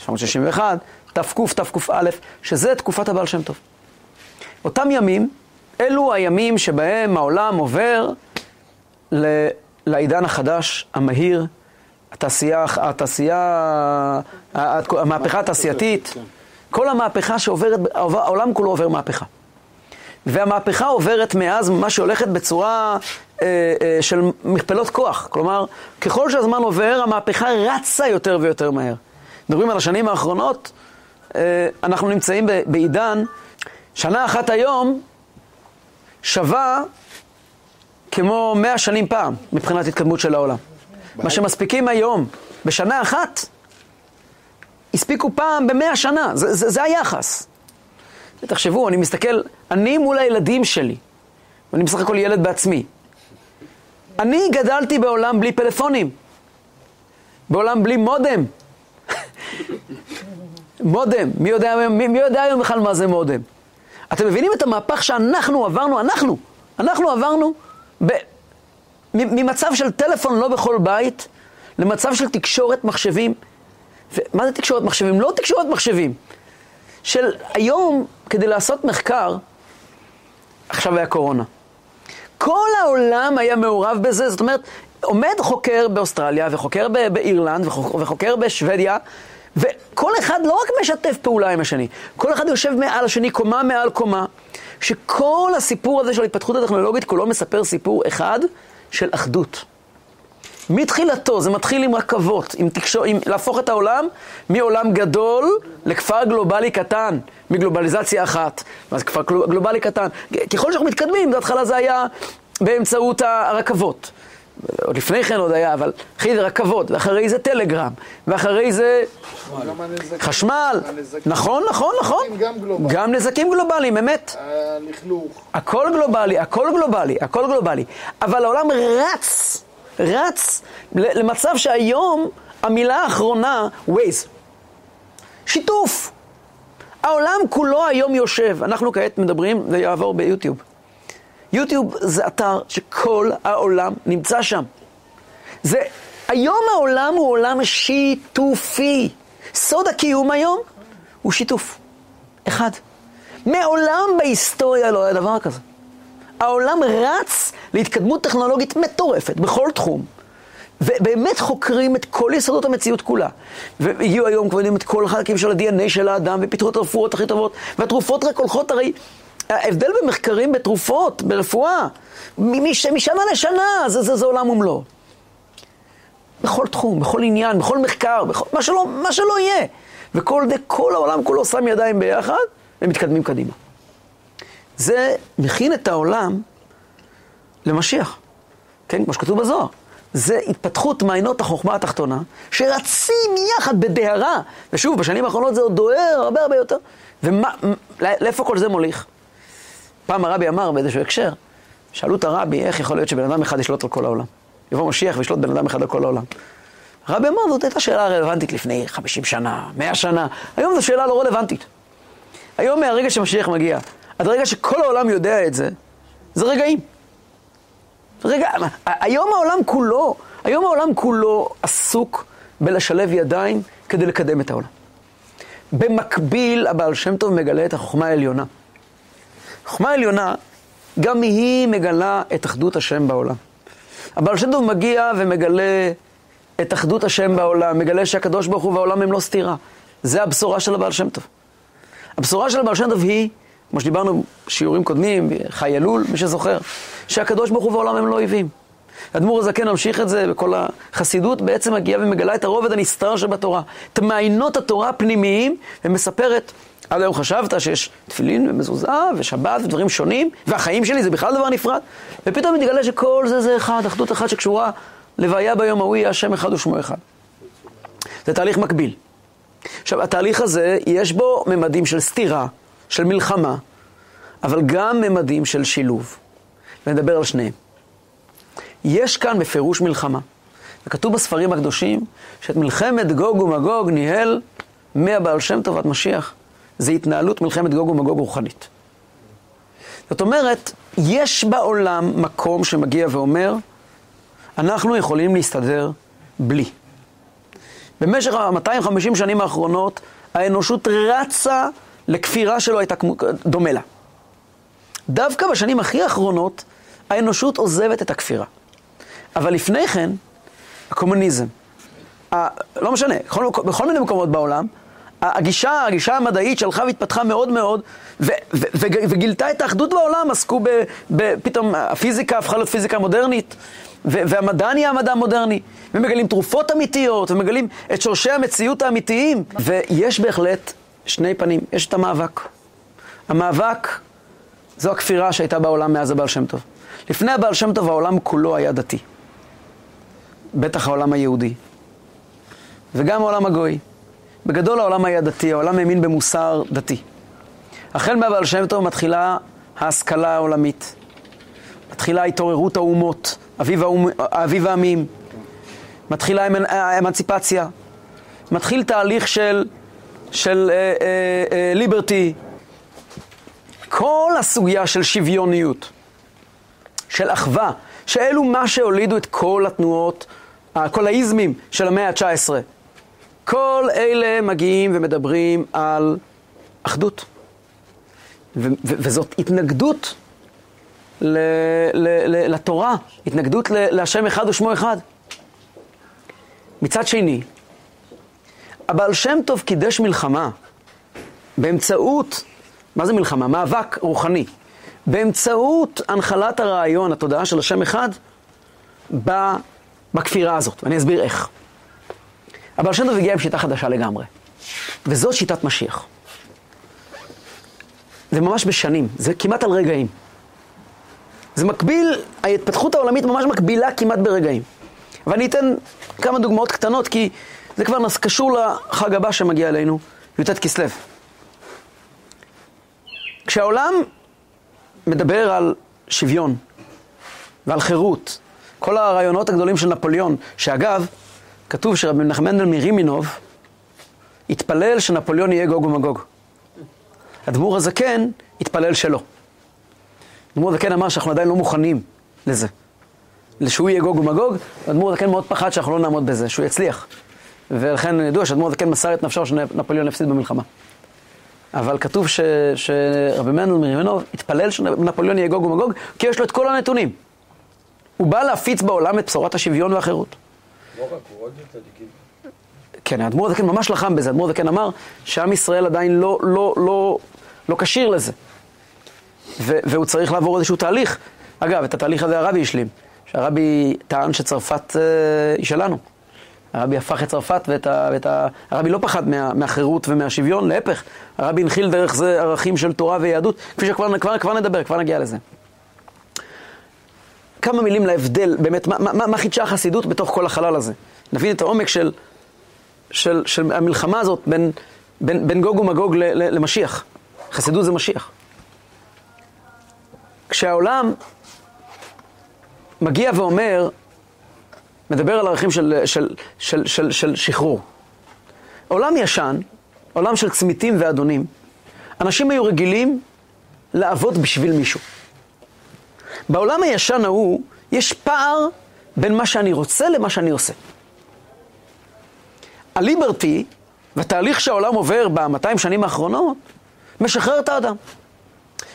1761, תק, תקא, שזה תקופת הבעל שם טוב. אותם ימים, אלו הימים שבהם העולם עובר לעידן החדש, המהיר, התעשייה, התעשייה, המהפכה התעשייתית, כל המהפכה שעוברת, העולם כולו עובר מהפכה. והמהפכה עוברת מאז מה שהולכת בצורה אה, אה, של מכפלות כוח. כלומר, ככל שהזמן עובר, המהפכה רצה יותר ויותר מהר. מדברים על השנים האחרונות, אה, אנחנו נמצאים בעידן, שנה אחת היום שווה כמו מאה שנים פעם, מבחינת התקדמות של העולם. מה שמספיקים היום בשנה אחת, הספיקו פעם במאה שנה, זה, זה, זה היחס. תחשבו, אני מסתכל, אני מול הילדים שלי, ואני בסך הכל ילד בעצמי. אני גדלתי בעולם בלי פלאפונים, בעולם בלי מודם. מודם, מי יודע, מי, מי יודע היום בכלל מה זה מודם? אתם מבינים את המהפך שאנחנו עברנו, אנחנו, אנחנו עברנו ממצב של טלפון לא בכל בית, למצב של תקשורת מחשבים. מה זה תקשורת מחשבים? לא תקשורת מחשבים. של היום, כדי לעשות מחקר, עכשיו היה קורונה. כל העולם היה מעורב בזה, זאת אומרת, עומד חוקר באוסטרליה, וחוקר באירלנד, וחוקר בשוודיה, וכל אחד לא רק משתף פעולה עם השני, כל אחד יושב מעל השני, קומה מעל קומה, שכל הסיפור הזה של ההתפתחות הטכנולוגית כולו מספר סיפור אחד של אחדות. מתחילתו זה מתחיל עם רכבות, עם תקשור, עם להפוך את העולם מעולם גדול לכפר גלובלי קטן, מגלובליזציה אחת, אז כפר גלובלי קטן. ככל שאנחנו מתקדמים, בהתחלה זה היה באמצעות הרכבות. עוד לפני כן עוד היה, אבל אחרי זה רכבות, ואחרי זה טלגרם, ואחרי זה חשמל. נכון, נכון, נכון. גם נזקים גלובליים, אמת. הלכלוך. הכל גלובלי, הכל גלובלי, הכל גלובלי. אבל העולם רץ, רץ למצב שהיום המילה האחרונה, Waze. שיתוף. העולם כולו היום יושב. אנחנו כעת מדברים, זה יעבור ביוטיוב. יוטיוב זה אתר שכל העולם נמצא שם. זה, היום העולם הוא עולם שיתופי. סוד הקיום היום הוא שיתוף. אחד. מעולם בהיסטוריה לא היה דבר כזה. העולם רץ להתקדמות טכנולוגית מטורפת בכל תחום. ובאמת חוקרים את כל יסודות המציאות כולה. והגיעו היום כבר יודעים את כל החלקים של ה-DNA של האדם, ופיתחו את הרפואות הכי טובות, והתרופות רק הולכות הרי ההבדל במחקרים בתרופות, ברפואה, מש, משנה לשנה, זה, זה, זה עולם ומלואו. בכל תחום, בכל עניין, בכל מחקר, בכל, מה, שלא, מה שלא יהיה. וכל זה, כל העולם כולו שם ידיים ביחד, ומתקדמים קדימה. זה מכין את העולם למשיח, כן, כמו שכתוב בזוהר. זה התפתחות מעיינות החוכמה התחתונה, שרצים יחד בדהרה. ושוב, בשנים האחרונות זה עוד דוהר הרבה הרבה יותר. ולאיפה כל זה מוליך? פעם הרבי אמר באיזשהו הקשר, שאלו את הרבי, איך יכול להיות שבן אדם אחד ישלוט על כל העולם? יבוא משיח וישלוט בן אדם אחד על כל העולם. הרבי אמר, זאת הייתה שאלה רלוונטית לפני 50 שנה, 100 שנה, היום זו שאלה לא רלוונטית. היום מהרגע שמשיח מגיע, עד הרגע שכל העולם יודע את זה, זה רגעים. רגע, היום העולם כולו, היום העולם כולו עסוק בלשלב ידיים כדי לקדם את העולם. במקביל, הבעל שם טוב מגלה את החוכמה העליונה. חוכמה עליונה, גם היא מגלה את אחדות השם בעולם. הבעל שם טוב מגיע ומגלה את אחדות השם בעולם, מגלה שהקדוש ברוך הוא והעולם הם לא סתירה. זה הבשורה של הבעל שם טוב. הבשורה של הבעל שם טוב היא, כמו שדיברנו בשיעורים קודמים, חי אלול, מי שזוכר, שהקדוש ברוך הוא והעולם הם לא אויבים. האדמו"ר הזקן ממשיך את זה, וכל החסידות בעצם מגיעה ומגלה את הרובד הנסתר שבתורה. את מעיינות התורה הפנימיים, ומספרת, עד היום חשבת שיש תפילין ומזוזה ושבת ודברים שונים, והחיים שלי זה בכלל דבר נפרד, ופתאום מתגלה שכל זה זה אחד, אחדות אחת שקשורה לוויה ביום ההוא יהיה השם אחד ושמו אחד. זה תהליך מקביל. עכשיו, התהליך הזה, יש בו ממדים של סתירה, של מלחמה, אבל גם ממדים של שילוב. ונדבר על שניהם. יש כאן בפירוש מלחמה. וכתוב בספרים הקדושים שאת מלחמת גוג ומגוג ניהל מהבעל שם טוב עד משיח. זה התנהלות מלחמת גוג ומגוג רוחנית. זאת אומרת, יש בעולם מקום שמגיע ואומר, אנחנו יכולים להסתדר בלי. במשך ה-250 שנים האחרונות, האנושות רצה לכפירה שלא הייתה דומה לה. דווקא בשנים הכי האחרונות, האנושות עוזבת את הכפירה. אבל לפני כן, הקומוניזם, ה, לא משנה, בכל, בכל מיני מקומות בעולם, הגישה, הגישה המדעית שהלכה והתפתחה מאוד מאוד, ו, ו, ו, וגילתה את האחדות בעולם, עסקו ב, ב... פתאום הפיזיקה הפכה להיות פיזיקה מודרנית, ו, והמדע נהיה המדע המודרני, ומגלים תרופות אמיתיות, ומגלים את שורשי המציאות האמיתיים, ויש בהחלט שני פנים, יש את המאבק. המאבק זו הכפירה שהייתה בעולם מאז הבעל שם טוב. לפני הבעל שם טוב העולם כולו היה דתי. בטח העולם היהודי. וגם העולם הגוי. בגדול העולם היה דתי, העולם האמין במוסר דתי. החל מהבעל שם טוב מתחילה ההשכלה העולמית. מתחילה התעוררות האומות, אביב, האומ... אביב העמים. מתחילה האמנציפציה. מתחיל תהליך של, של אה, אה, אה, ליברטי. כל הסוגיה של שוויוניות, של אחווה, שאלו מה שהולידו את כל התנועות, כל האיזמים של המאה ה-19. כל אלה מגיעים ומדברים על אחדות. ו- ו- וזאת התנגדות ל- ל- ל- לתורה, התנגדות ל- להשם אחד ושמו אחד. מצד שני, הבעל שם טוב קידש מלחמה באמצעות, מה זה מלחמה? מאבק רוחני. באמצעות הנחלת הרעיון, התודעה של השם אחד, בכפירה הזאת. ואני אסביר איך. הבעל שם טוב הגיע עם שיטה חדשה לגמרי. וזאת שיטת משיח. זה ממש בשנים, זה כמעט על רגעים. זה מקביל, ההתפתחות העולמית ממש מקבילה כמעט ברגעים. ואני אתן כמה דוגמאות קטנות, כי זה כבר קשור לחג הבא שמגיע אלינו, י"ט כסלו. כשהעולם מדבר על שוויון ועל חירות, כל הרעיונות הגדולים של נפוליאון, שאגב, כתוב שרבי מנחם מנדל מרימינוב התפלל שנפוליאון יהיה גוג ומגוג. אדמו"ר הזקן התפלל שלא. אדמו"ר הזקן אמר שאנחנו עדיין לא מוכנים לזה. שהוא יהיה גוג ומגוג, אדמו"ר הזקן מאוד פחד שאנחנו לא נעמוד בזה, שהוא יצליח. ולכן ידוע שאדמו"ר הזקן מסר את נפשו שנפוליאון הפסיד במלחמה. אבל כתוב ש, שרבי מנדל מרימינוב התפלל שנפוליאון יהיה גוג ומגוג, כי יש לו את כל הנתונים. הוא בא להפיץ בעולם את בשורת השוויון והחירות. כן, האדמו"ר הזקן ממש לחם בזה, האדמו"ר הזקן אמר שעם ישראל עדיין לא, לא, לא, לא כשיר לזה. ו- והוא צריך לעבור איזשהו תהליך. אגב, את התהליך הזה הרבי השלים, שהרבי טען שצרפת אה, היא שלנו. הרבי הפך את צרפת ואת ה... ואת ה... הרבי לא פחד מה, מהחירות ומהשוויון, להפך, הרבי הנחיל דרך זה ערכים של תורה ויהדות, כפי שכבר כבר, כבר נדבר, כבר נגיע לזה. כמה מילים להבדל, באמת, מה, מה, מה חידשה החסידות בתוך כל החלל הזה? נבין את העומק של, של, של המלחמה הזאת בין, בין, בין גוג ומגוג ל, ל, למשיח. חסידות זה משיח. כשהעולם מגיע ואומר, מדבר על ערכים של, של, של, של, של שחרור. עולם ישן, עולם של צמיתים ואדונים, אנשים היו רגילים לעבוד בשביל מישהו. בעולם הישן ההוא יש פער בין מה שאני רוצה למה שאני עושה. הליברטי והתהליך שהעולם עובר ב-200 שנים האחרונות משחרר את האדם.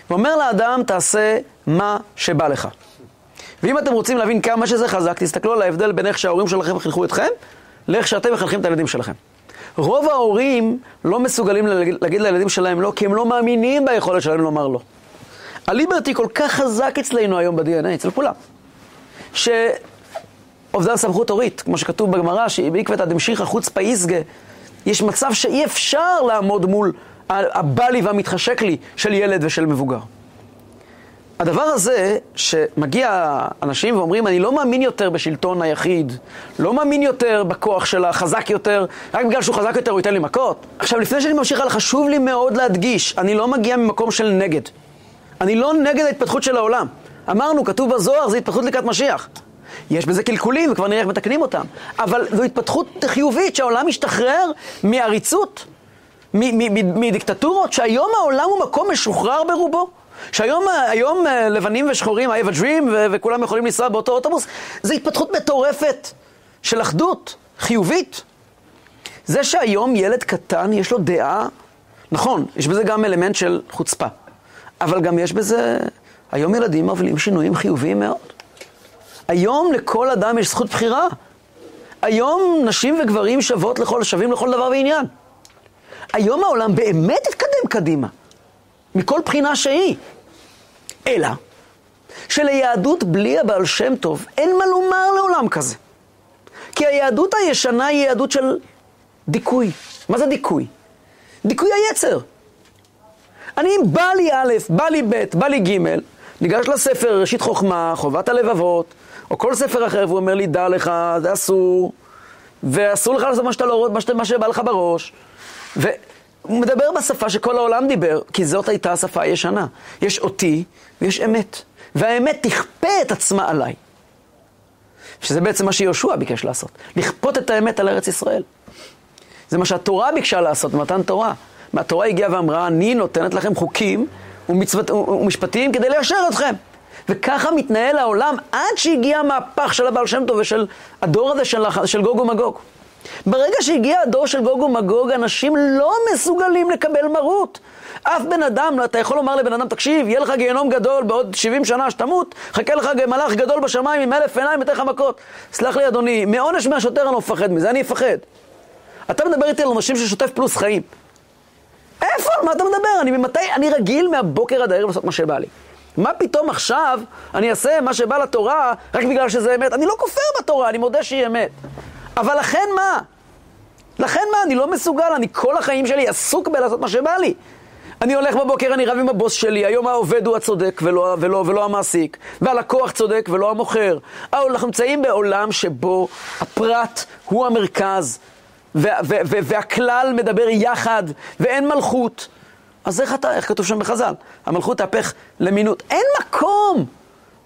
ואומר לאדם, תעשה מה שבא לך. ואם אתם רוצים להבין כמה שזה חזק, תסתכלו על ההבדל בין איך שההורים שלכם חינכו אתכם, לאיך שאתם מחנכים את הילדים שלכם. רוב ההורים לא מסוגלים להגיד, לילדים שלהם לא, כי הם לא מאמינים ביכולת שלהם לומר לא. הליברטי כל כך חזק אצלנו היום ב-DNA, אצל כולם, שאובדן סמכות הורית, כמו שכתוב בגמרא, שבעקבתא דמשיחא חוצפא איסגה, יש מצב שאי אפשר לעמוד מול הבא לי והמתחשק לי של ילד ושל מבוגר. הדבר הזה, שמגיע אנשים ואומרים, אני לא מאמין יותר בשלטון היחיד, לא מאמין יותר בכוח של החזק יותר, רק בגלל שהוא חזק יותר הוא ייתן לי מכות. עכשיו, לפני שאני ממשיך הלאה, חשוב לי מאוד להדגיש, אני לא מגיע ממקום של נגד. אני לא נגד ההתפתחות של העולם. אמרנו, כתוב בזוהר, זה התפתחות לקראת משיח. יש בזה קלקולים, וכבר נראה איך מתקנים אותם. אבל זו התפתחות חיובית, שהעולם משתחרר מעריצות, מדיקטטורות, שהיום העולם הוא מקום משוחרר ברובו. שהיום היום אה, לבנים ושחורים, I have a dream, וכולם יכולים לנסוע באותו אוטובוס, זו התפתחות מטורפת של אחדות, חיובית. זה שהיום ילד קטן יש לו דעה, נכון, יש בזה גם אלמנט של חוצפה, אבל גם יש בזה, היום ילדים מובילים שינויים חיוביים מאוד. היום לכל אדם יש זכות בחירה. היום נשים וגברים שוות לכל, שווים לכל דבר ועניין. היום העולם באמת התקדם קדימה, מכל בחינה שהיא. אלא שליהדות בלי הבעל שם טוב אין מה לומר לעולם כזה. כי היהדות הישנה היא יהדות של דיכוי. מה זה דיכוי? דיכוי היצר. אני, בא לי א', בא לי ב', בא לי ג', ניגש לספר ראשית חוכמה, חובת הלבבות, או כל ספר אחר, והוא אומר לי, דע לך, זה אסור, ואסור לך לעשות מה שאתה לא רואה, מה שבא לך בראש. והוא מדבר בשפה שכל העולם דיבר, כי זאת הייתה השפה הישנה. יש אותי ויש אמת, והאמת תכפה את עצמה עליי. שזה בעצם מה שיהושע ביקש לעשות, לכפות את האמת על ארץ ישראל. זה מה שהתורה ביקשה לעשות, מתן תורה. מהתורה הגיעה ואמרה, אני נותנת לכם חוקים ומצוות, ומשפטים כדי ליישר אתכם. וככה מתנהל העולם עד שהגיע המהפך של הבעל שם טוב ושל הדור הזה של, של גוג ומגוג. ברגע שהגיע הדור של גוג ומגוג, אנשים לא מסוגלים לקבל מרות. אף בן אדם, אתה יכול לומר לבן אדם, תקשיב, יהיה לך גיהנום גדול בעוד 70 שנה שתמות, חכה לך מלאך גדול בשמיים עם אלף עיניים, ייתן לך מכות. סלח לי אדוני, מעונש מהשוטר אני לא מפחד מזה, אני אפחד. אתה מדבר איתי על אנשים ששוטף פלוס חיים. איפה? על מה אתה מדבר? אני ממתי? אני רגיל מהבוקר עד הערב לעשות מה שבא לי. מה פתאום עכשיו אני אעשה מה שבא לתורה רק בגלל שזה אמת? אני לא כופר בתורה, אני מודה שהיא אמת. אבל לכן מה? לכן מה? אני לא מסוגל, אני כל החיים שלי עסוק בלעשות מה שבא לי. אני הולך בבוקר, אני רב עם הבוס שלי, היום העובד הוא הצודק ולא, ולא, ולא המעסיק, והלקוח צודק ולא המוכר. אנחנו נמצאים בעולם שבו הפרט הוא המרכז, והכלל מדבר יחד, ואין מלכות. אז איך אתה, איך כתוב שם בחז"ל? המלכות תהפך למינות. אין מקום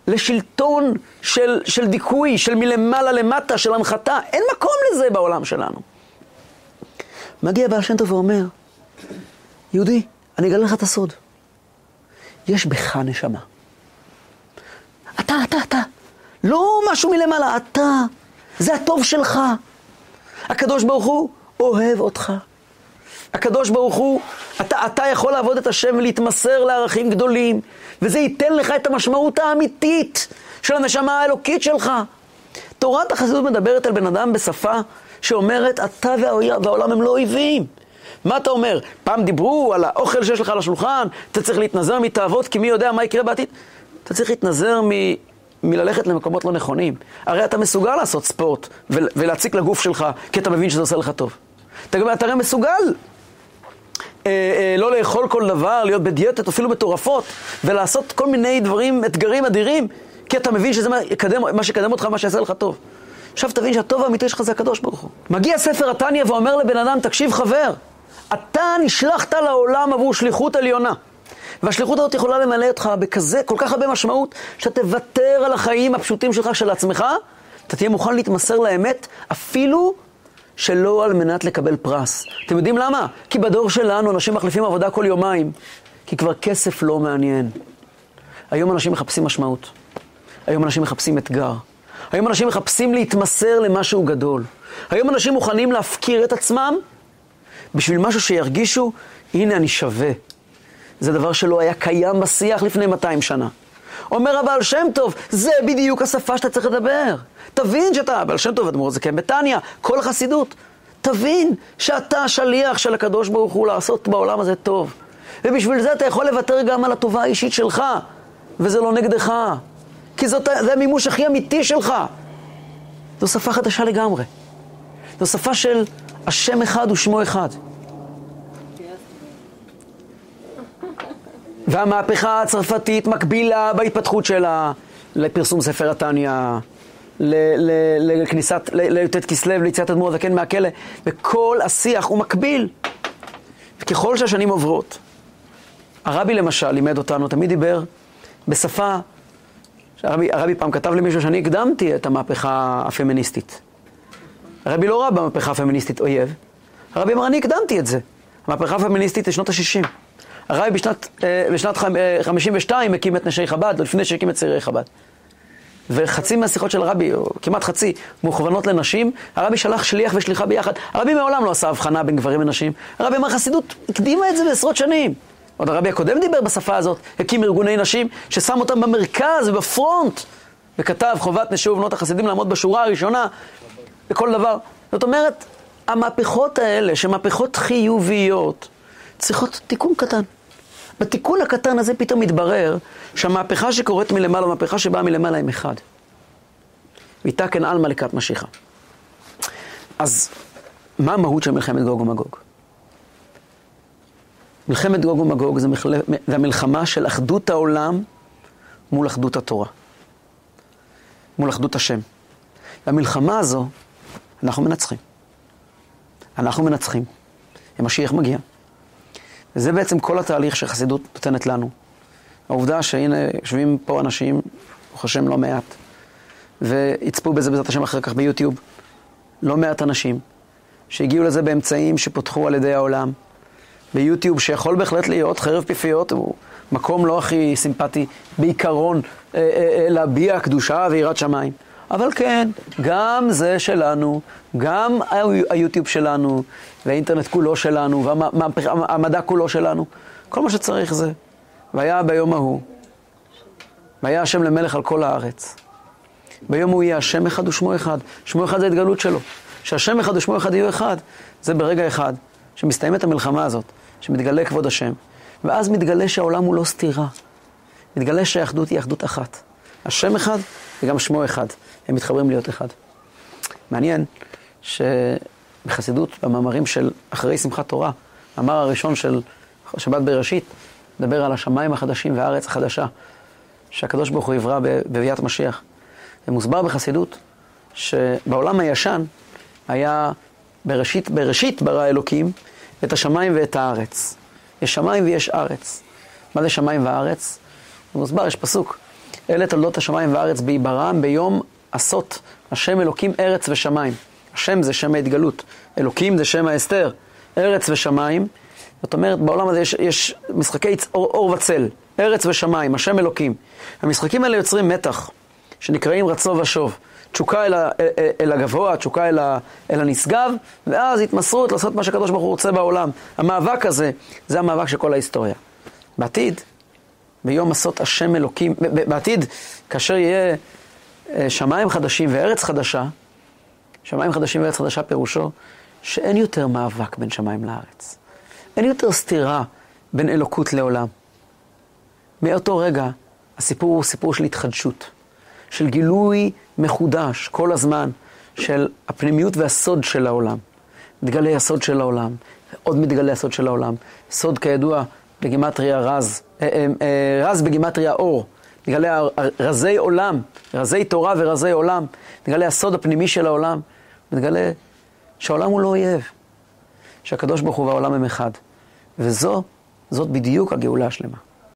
לשלטון של, של דיכוי, של מלמעלה למטה, של הנחתה. אין מקום לזה בעולם שלנו. מגיע בעל שם טוב ואומר, יהודי, אני אגלה לך את הסוד. יש בך נשמה. אתה, אתה, אתה. לא משהו מלמעלה, אתה. זה הטוב שלך. הקדוש ברוך הוא אוהב אותך. הקדוש ברוך הוא, אתה, אתה יכול לעבוד את השם ולהתמסר לערכים גדולים, וזה ייתן לך את המשמעות האמיתית של הנשמה האלוקית שלך. תורת החסידות מדברת על בן אדם בשפה שאומרת, אתה והעולם הם לא אויבים. מה אתה אומר? פעם דיברו על האוכל שיש לך על השולחן, אתה צריך להתנזר מתאוות, כי מי יודע מה יקרה בעתיד. אתה צריך להתנזר. מללכת למקומות לא נכונים. הרי אתה מסוגל לעשות ספורט ולהציק לגוף שלך, כי אתה מבין שזה עושה לך טוב. אתה, אתה הרי מסוגל אה, אה, לא לאכול כל דבר, להיות בדיאטות, אפילו מטורפות, ולעשות כל מיני דברים, אתגרים אדירים, כי אתה מבין שזה מה, יקדם, מה שקדם אותך, מה שיעשה לך טוב. עכשיו תבין שהטוב האמיתי שלך זה הקדוש ברוך הוא. מגיע ספר התניא ואומר לבן אדם, תקשיב חבר, אתה נשלחת לעולם עבור שליחות עליונה. והשליחות הזאת יכולה למלא אותך בכזה, כל כך הרבה משמעות, שאתה תוותר על החיים הפשוטים שלך, של עצמך, אתה תהיה מוכן להתמסר לאמת, אפילו שלא על מנת לקבל פרס. אתם יודעים למה? כי בדור שלנו אנשים מחליפים עבודה כל יומיים, כי כבר כסף לא מעניין. היום אנשים מחפשים משמעות. היום אנשים מחפשים אתגר. היום אנשים מחפשים להתמסר למשהו גדול. היום אנשים מוכנים להפקיר את עצמם בשביל משהו שירגישו, הנה אני שווה. זה דבר שלא היה קיים בשיח לפני 200 שנה. אומר הבעל שם טוב, זה בדיוק השפה שאתה צריך לדבר. תבין שאתה, הבעל שם טוב, אדמו"ר כן בתניא, כל החסידות. תבין שאתה שליח של הקדוש ברוך הוא לעשות בעולם הזה טוב. ובשביל זה אתה יכול לוותר גם על הטובה האישית שלך, וזה לא נגדך. כי זאת, זה המימוש הכי אמיתי שלך. זו שפה חדשה לגמרי. זו שפה של השם אחד ושמו אחד. והמהפכה הצרפתית מקבילה בהתפתחות שלה לפרסום ספר התניא, לכניסת, לי"ט כסלו, ליציאת אדמו"ר הזקן מהכלא, וכל השיח הוא מקביל. וככל שהשנים עוברות, הרבי למשל לימד אותנו, תמיד דיבר בשפה, הרבי, הרבי פעם כתב למישהו שאני הקדמתי את המהפכה הפמיניסטית. הרבי לא ראה במהפכה הפמיניסטית אויב, הרבי אמר, אני הקדמתי את זה. המהפכה הפמיניסטית היא שנות ה-60. הרבי בשנת, אה, בשנת 52 הקים את נשי חב"ד, לפני שהקים את צעירי חב"ד. וחצי מהשיחות של הרבי, או כמעט חצי, מוכוונות לנשים, הרבי שלח שליח ושליחה ביחד. הרבי מעולם לא עשה הבחנה בין גברים ונשים. הרבי אמר, חסידות הקדימה את זה בעשרות שנים. עוד הרבי הקודם דיבר בשפה הזאת, הקים ארגוני נשים, ששם אותם במרכז ובפרונט, וכתב חובת נשי ובנות החסידים לעמוד בשורה הראשונה, בכל דבר. זאת אומרת, המהפכות האלה, שמהפכות חיוביות, צריכות תיקון קטן. בתיקון הקטן הזה פתאום מתברר שהמהפכה שקורית מלמעלה, המהפכה שבאה מלמעלה הם אחד. ואיתה כן עלמא לקראת משיחה. אז מה המהות של מלחמת גוג ומגוג? מלחמת גוג ומגוג זה, מחל... זה המלחמה של אחדות העולם מול אחדות התורה. מול אחדות השם. והמלחמה הזו, אנחנו מנצחים. אנחנו מנצחים. המשיח מגיע. וזה בעצם כל התהליך שחסידות נותנת לנו. העובדה שהנה יושבים פה אנשים, ברוך השם לא מעט, ויצפו בזה בעזרת השם אחר כך ביוטיוב, לא מעט אנשים, שהגיעו לזה באמצעים שפותחו על ידי העולם. ביוטיוב, שיכול בהחלט להיות חרב פיפיות, הוא מקום לא הכי סימפטי בעיקרון אה, אה, אה, להביע קדושה ויראת שמיים. אבל כן, גם זה שלנו, גם היוטיוב שלנו, והאינטרנט כולו שלנו, והמדע כולו שלנו, כל מה שצריך זה. והיה ביום ההוא, והיה השם למלך על כל הארץ. ביום הוא יהיה השם אחד ושמו אחד. שמו אחד זה התגלות שלו. שהשם אחד ושמו אחד יהיו אחד, זה ברגע אחד, שמסתיימת המלחמה הזאת, שמתגלה כבוד השם. ואז מתגלה שהעולם הוא לא סתירה. מתגלה שהאחדות היא אחדות אחת. השם אחד וגם שמו אחד. הם מתחברים להיות אחד. מעניין שבחסידות, במאמרים של אחרי שמחת תורה, המאמר הראשון של שבת בראשית, מדבר על השמיים החדשים והארץ החדשה, שהקדוש ברוך הוא יברא בביאת משיח. ומוסבר בחסידות שבעולם הישן היה בראשית, בראשית ברא אלוקים את השמיים ואת הארץ. יש שמיים ויש ארץ. מה זה שמיים וארץ? זה מוסבר, יש פסוק. אלה תולדות השמיים והארץ בעיברם ביום עשות השם אלוקים ארץ ושמיים. השם זה שם ההתגלות, אלוקים זה שם ההסתר, ארץ ושמיים. זאת אומרת, בעולם הזה יש, יש משחקי אור, אור וצל, ארץ ושמיים, השם אלוקים. המשחקים האלה יוצרים מתח, שנקראים רצו ושוב. תשוקה אל, אל, אל הגבוה, תשוקה אל, אל הנשגב, ואז התמסרות לעשות מה שהקדוש ברוך הוא רוצה בעולם. המאבק הזה, זה המאבק של כל ההיסטוריה. בעתיד, ביום עשות השם אלוקים, בעתיד, כאשר יהיה אה, שמיים חדשים וארץ חדשה, שמיים חדשים וארץ חדשה פירושו שאין יותר מאבק בין שמיים לארץ. אין יותר סתירה בין אלוקות לעולם. מאותו רגע הסיפור הוא סיפור של התחדשות, של גילוי מחודש כל הזמן של הפנימיות והסוד של העולם. מתגלה הסוד של העולם, עוד מתגלה הסוד של העולם. סוד כידוע בגימטריה רז, אה, אה, רז בגימטריה אור. נגלה רזי עולם, רזי תורה ורזי עולם, נגלה הסוד הפנימי של העולם, נגלה שהעולם הוא לא אויב, שהקדוש ברוך הוא והעולם הם אחד. וזו, זאת בדיוק הגאולה השלמה.